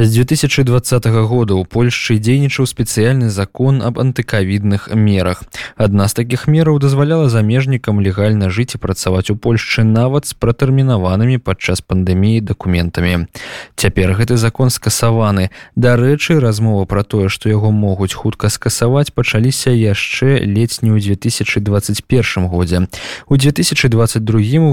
З 2020 года ў Польшчы дзейнічаў спецыяльны закон аб антыкавідных мерах. Адна з такіх мераў дазваляла замежнікам легальна жыць і працаваць у Польшчы нават з пратэрмінаванымі падчас пандэміі дакументамі. Цяпер гэты закон скасаваны. Дарэчы, размова пра тое, што яго могуць хутка скасаваць пачаліся яшчэ ледзь не ў 2021 годзе. У 2022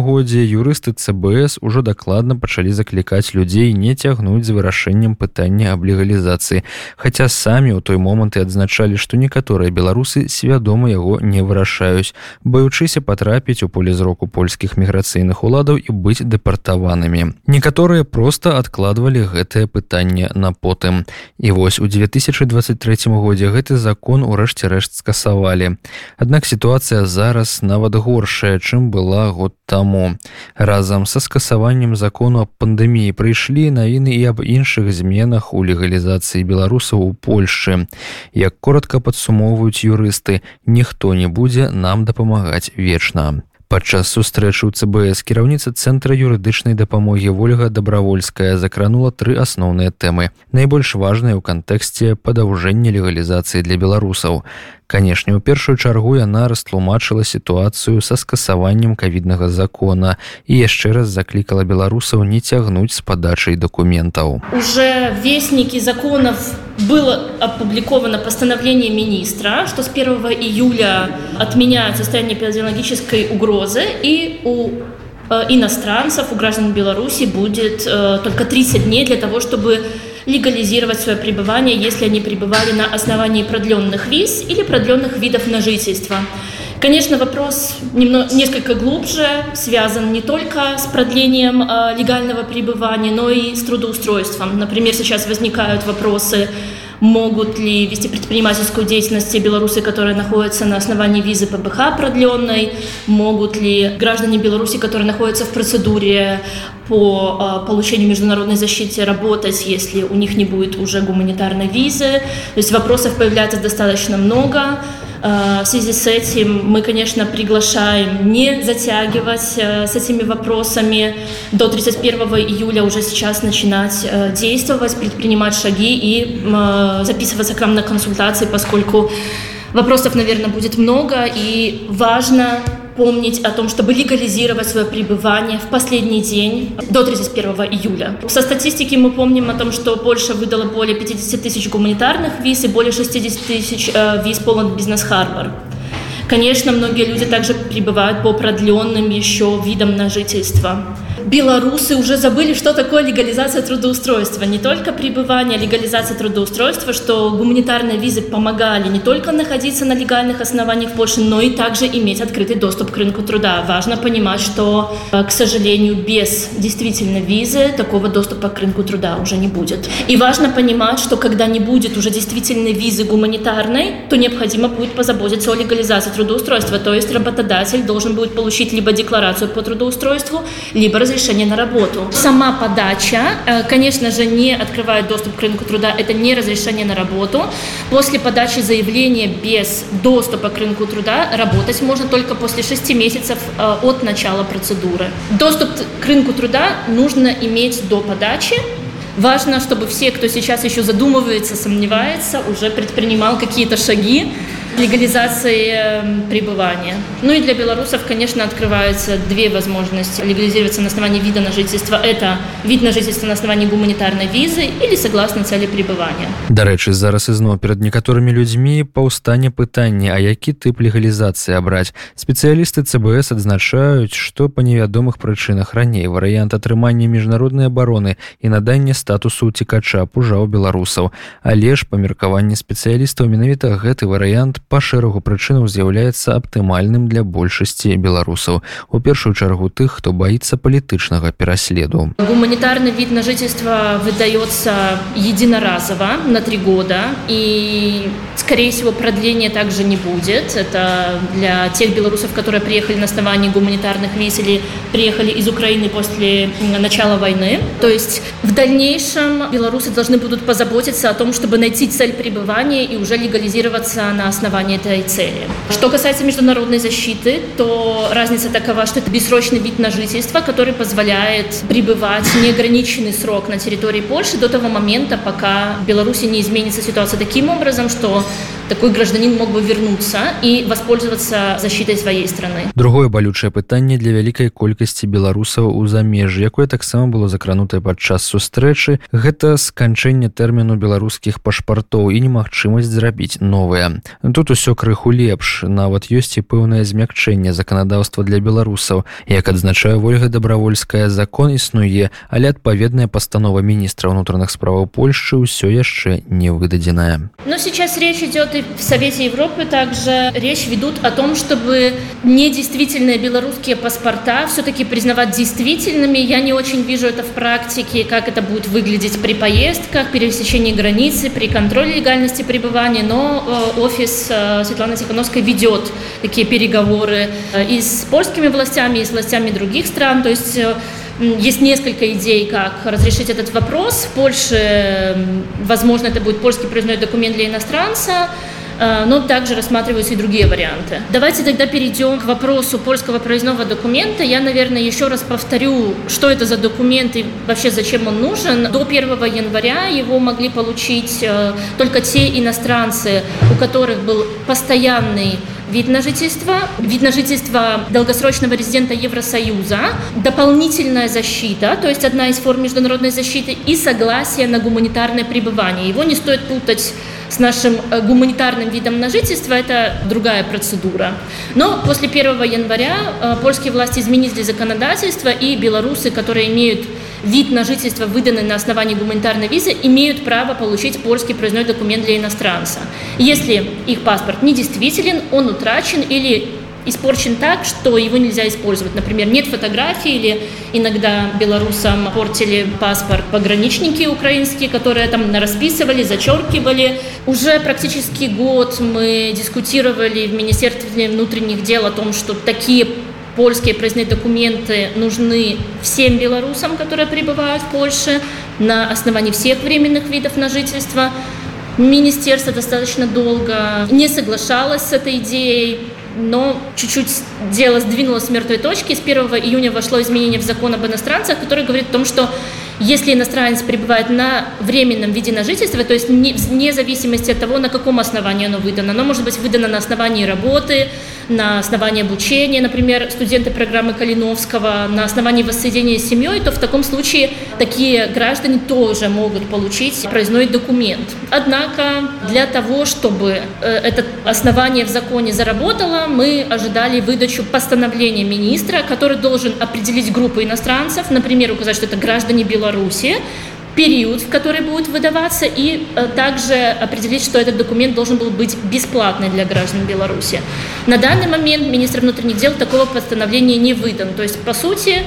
годзе юрысты ЦБС ужо дакладна пачалі заклікаць людзей не цягнуць з вырашэннем пытання аб легалізацыі. Хаця самі ў той момант і адзначалі што некаторыя беларусы свядома яго не вырашаюць баючыся патрапіць у поле зроку польскіх міграцыйных уладаў і быць дэпартаванымі. Некаторыя просто адкладвалі гэтае пытанне на потым. І вось у 2023 годзе гэты закон у рэшце рэшт скасавалі. Аднак сітуацыя зараз нават горшая чым была год таму. Разам са скасаваннем закону пандэміі прыйшлі навіны і аб іншых зменах у легалізацыі беларусаў у Польшчы. Як коротко падсумоўваюць юрысты, ніхто не будзе нам дапамагаць вечна. Падчас сустрэчы ў ЦБС кіраўніца цэнтра юрыдычнай дапамогі ольга добравольская закранула тры асноўныя тэмы найбольш важныя ў кантэксце падаўжэння легалізацыі для беларусаў канешне у першую чаргу яна растлумачыла сітуацыю са скасаваннем кавіднага закона і яшчэ раз заклікала беларусаў не цягнуць з падачай документаў уже вестники законов было опубликовано постановление министра что с 1 июля отменяют состояние эпидемиологической угрозы и у э, иностранцев у граждан беларуси будет э, только 30 дней для того чтобы легализировать свое пребывание, если они пребывали на основании продленных виз или продленных видов на жительство. Конечно, вопрос немного, несколько глубже, связан не только с продлением э, легального пребывания, но и с трудоустройством. Например, сейчас возникают вопросы могут ли вести предпринимательскую деятельность те белорусы, которые находятся на основании визы ПБХ продленной, могут ли граждане Беларуси, которые находятся в процедуре по э, получению международной защиты работать, если у них не будет уже гуманитарной визы. То есть вопросов появляется достаточно много. Э, в связи с этим мы, конечно, приглашаем не затягивать э, с этими вопросами. До 31 июля уже сейчас начинать э, действовать, предпринимать шаги и записываться к нам на консультации, поскольку вопросов, наверное, будет много и важно помнить о том, чтобы легализировать свое пребывание в последний день до 31 июля. Со статистики мы помним о том, что Польша выдала более 50 тысяч гуманитарных виз и более 60 тысяч э, виз полон бизнес-харбор. Конечно, многие люди также прибывают по продленным еще видам на жительство белорусы уже забыли, что такое легализация трудоустройства. Не только пребывание, легализация трудоустройства, что гуманитарные визы помогали не только находиться на легальных основаниях в Польше, но и также иметь открытый доступ к рынку труда. Важно понимать, что, э, к сожалению, без действительно визы такого доступа к рынку труда уже не будет. И важно понимать, что когда не будет уже действительной визы гуманитарной, то необходимо будет позаботиться о легализации трудоустройства. То есть работодатель должен будет получить либо декларацию по трудоустройству, либо разрешение разрешение на работу. Сама подача, э, конечно же, не открывает доступ к рынку труда, это не разрешение на работу. После подачи заявления без доступа к рынку труда работать можно только после 6 месяцев э, от начала процедуры. Доступ к рынку труда нужно иметь до подачи, Важно, чтобы все, кто сейчас еще задумывается, сомневается, уже предпринимал какие-то шаги легализации эм, пребывания. Ну и для белорусов, конечно, открываются две возможности легализироваться на основании вида на жительство. Это вид на жительство на основании гуманитарной визы или согласно цели пребывания. Дарэчы, зараз ізноў перад некаторымі людзьмі паўстане пытання, а які тып легалізацыі абраць. Спецыялісты ЦБС адзначаюць, што па невядомых прычынах раней варыянт атрымання міжнароднай абароны і надання статусу уцікача пужаў беларусаў. Але ж па меркаванні спецыялістаў менавіта гэты варыянт па шэрагу прычынаў з'яўляецца аптымальным для большасці беларусаў у першую чаргу тых хто боится палітычнага пераследу гуманитарный вид на жительство выдается единоразово на три года и скорее всего продления также не будет это для тех белорусов которые приехали на основании гуманитарных виз или приехали из украины после начала войны то есть в дальнейшем белорусы должны будут позаботиться о том чтобы найти цель пребывания и уже легализироваться на основании основании этой цели. Что касается международной защиты, то разница такова, что это бессрочный вид на жительство, который позволяет пребывать неограниченный срок на территории Польши до того момента, пока в Беларуси не изменится ситуация таким образом, что такой гражданин мог бы вернуться и воспользоваться защитой своей страны. Другое балючае пытанне для вялікай колькасці беларусаў у замежжы, якое таксама было закранутае падчас сустрэчы, гэта сканчэнне тэрміну беларускіх пашпартоў і немагчымасць зрабіць новыя. Тут усё крыху лепш, нават ёсць і пэўнае змякчэнне заканадаўства для беларусаў. Як адзначае Вольга дабравольская закон існуе, але адпаведная пастанова міністра ўнутраных справаў Польшчы ўсё яшчэ не выдадзеная. Но сейчас речь идет и в Совете Европы также речь ведут о том, чтобы недействительные белорусские паспорта все-таки признавать действительными. Я не очень вижу это в практике, как это будет выглядеть при поездках, пересечении границы, при контроле легальности пребывания, но э, офис э, Светланы Тихановской ведет такие переговоры э, и с польскими властями, и с властями других стран. То есть есть несколько идей, как разрешить этот вопрос. В Польше, возможно, это будет польский проездной документ для иностранца, э, но также рассматриваются и другие варианты. Давайте тогда перейдем к вопросу польского проездного документа. Я, наверное, еще раз повторю, что это за документ и вообще зачем он нужен. До 1 января его могли получить э, только те иностранцы, у которых был постоянный вид на жительство, вид на жительство долгосрочного резидента Евросоюза, дополнительная защита, то есть одна из форм международной защиты, и согласие на гуманитарное пребывание. Его не стоит путать с нашим э, гуманитарным видом на жительство, это другая процедура. Но после 1 января э, польские власти изменили законодательство, и белорусы, которые имеют вид на жительство, выданный на основании гуманитарной визы, имеют право получить польский проездной документ для иностранца. Если их паспорт недействителен, он утрачен или испорчен так, что его нельзя использовать. Например, нет фотографии или иногда белорусам портили паспорт пограничники украинские, которые там расписывали, зачеркивали. Уже практически год мы дискутировали в Министерстве внутренних дел о том, что такие польские проездные документы нужны всем белорусам, которые прибывают в Польше на основании всех временных видов на жительство. Министерство достаточно долго не соглашалось с этой идеей, но чуть-чуть дело сдвинулось с мертвой точки. С 1 июня вошло изменение в закон об иностранцах, которое говорит о том, что если иностранец пребывает на временном виде на жительство, то есть вне зависимости от того, на каком основании оно выдано, оно может быть выдано на основании работы, на основании обучения, например, студенты программы Калиновского, на основании воссоединения с семьей, то в таком случае такие граждане тоже могут получить проездной документ. Однако для того, чтобы э, это основание в законе заработало, мы ожидали выдачу постановления министра, который должен определить группу иностранцев, например, указать, что это граждане Беларуси, период, в который будет выдаваться, и э, также определить, что этот документ должен был быть бесплатный для граждан Беларуси. На данный момент министр внутренних дел такого постановления не выдан. То есть, по сути,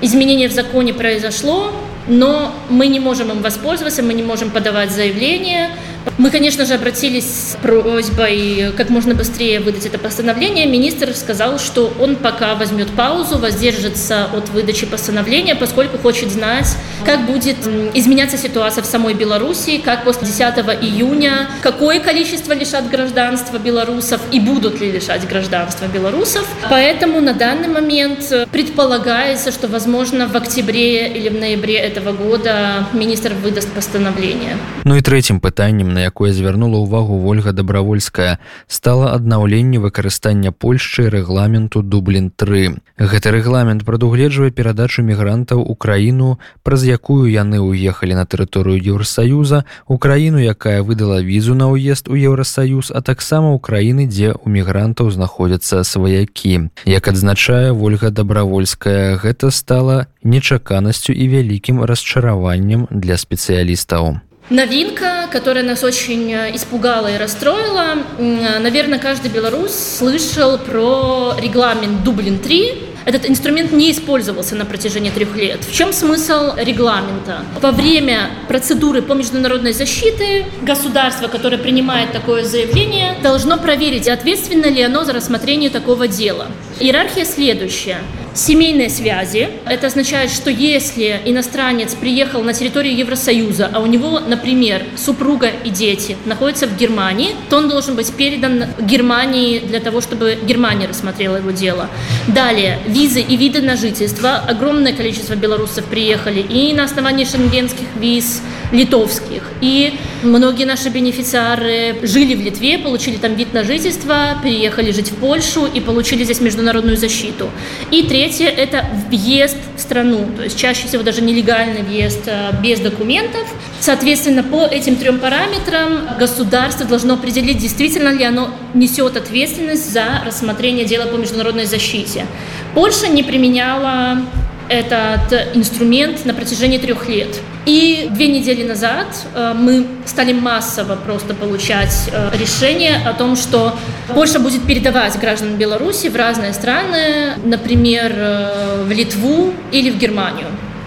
изменение в законе произошло, но мы не можем им воспользоваться, мы не можем подавать заявление, мы, конечно же, обратились с просьбой как можно быстрее выдать это постановление. Министр сказал, что он пока возьмет паузу, воздержится от выдачи постановления, поскольку хочет знать, как будет изменяться ситуация в самой Беларуси, как после 10 июня, какое количество лишат гражданства белорусов и будут ли лишать гражданства белорусов. Поэтому на данный момент предполагается, что, возможно, в октябре или в ноябре этого года министр выдаст постановление. Ну и третьим пытанием на якое звярнула ўвагу ольга добравольская стала аднаўленне выкарыстання польшчы рэгламенту дублін 3 гэты рэгламент прадугледжвае перадачу мігрантаў у краіну праз якую яны ўехалі на тэрыторыю еўросаюза у краіну якая выдала візу на ўезд у еўросаюз а таксама ў краіны дзе у мігрантаў знаходзяцца сваякі. Як адзначае ольга добравольская гэта стала нечаканасцю і вялікім расчараваннем для спецыялістаў Новинка, которая нас очень э, испугала и расстроила. Наверное, каждый белорус слышал про регламент Дублин-3, этот инструмент не использовался на протяжении трех лет. В чем смысл регламента? Во время процедуры по международной защите государство, которое принимает такое заявление, должно проверить, ответственно ли оно за рассмотрение такого дела. Иерархия следующая. Семейные связи. Это означает, что если иностранец приехал на территорию Евросоюза, а у него, например, супруга и дети находятся в Германии, то он должен быть передан Германии для того, чтобы Германия рассмотрела его дело. Далее, визы и виды на жительство. Огромное количество белорусов приехали и на основании шенгенских виз, литовских. И многие наши бенефициары жили в Литве, получили там вид на жительство, переехали жить в Польшу и получили здесь международную защиту. И третье – это въезд в страну, то есть чаще всего даже нелегальный въезд а, без документов. Соответственно, по этим трем параметрам государство должно определить, действительно ли оно несет ответственность за рассмотрение дела по международной защите. Польша не применяла этот инструмент на протяжении трех лет. И две недели назад э, мы стали массово просто получать э, решение о том, что Польша будет передавать граждан Беларуси в разные страны, например, э, в Литву или в Германию.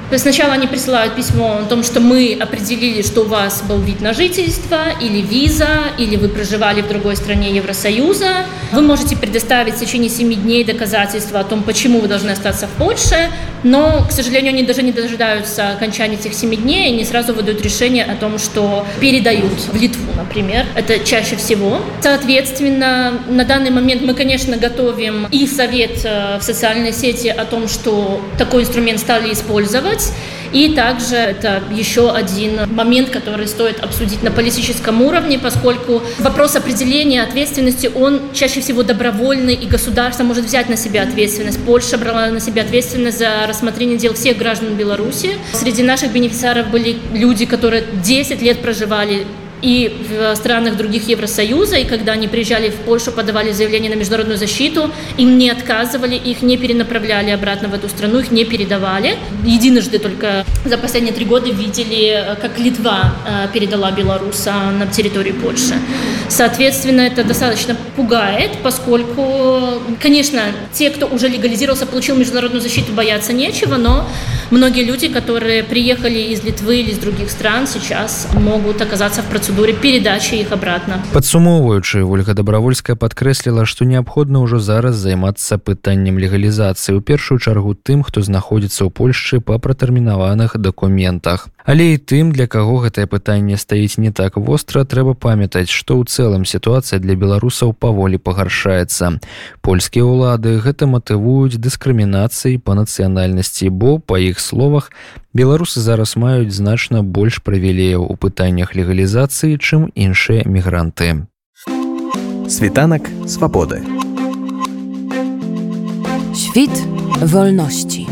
То есть сначала они присылают письмо о том, что мы определили, что у вас был вид на жительство или виза, или вы проживали в другой стране Евросоюза. Вы можете предоставить в течение 7 дней доказательства о том, почему вы должны остаться в Польше, но, к сожалению, они даже не дожидаются окончания этих 7 дней, они сразу выдают решение о том, что передают в Литву, например. Это чаще всего. Соответственно, на данный момент мы, конечно, готовим и совет э, в социальной сети о том, что такой инструмент стали использовать. И также это еще один момент, который стоит обсудить на политическом уровне, поскольку вопрос определения ответственности, он чаще всего добровольный, и государство может взять на себя ответственность. Польша брала на себя ответственность за рассмотрение дел всех граждан Беларуси. Среди наших бенефициаров были люди, которые 10 лет проживали и в странах других Евросоюза, и когда они приезжали в Польшу, подавали заявление на международную защиту, им не отказывали, их не перенаправляли обратно в эту страну, их не передавали. Единожды только за последние три года видели, как Литва э, передала белоруса на территорию Польши. Соответственно, это достаточно пугает, поскольку, конечно, те, кто уже легализировался, получил международную защиту, бояться нечего, но многие люди, которые приехали из Литвы или из других стран, сейчас могут оказаться в процедуре передачи их обратно. Падсумоўваючы, Ольга Добравольская падкрэсліла, што неабходна ўжо зараз займацца пытаннем легалізацыі ў першую чаргу тым, хто знаходзіцца ў Польшчы па пратэрмінаваных дакументах. Але і тым, для каго гэтае пытанне стаіць не так востра, трэба памятаць, што ў цэлым сітуацыя для беларусаў паволі пагаршаецца. Польскія ўлады гэта матывуюць дыскрымінацыі па нацыянальнасці, бо па іх словах беларусы зараз маюць значна больш прывілеяў у пытаннях легалізацыі, чым іншыя мігранты. Світанак свабоды. Świt wolności.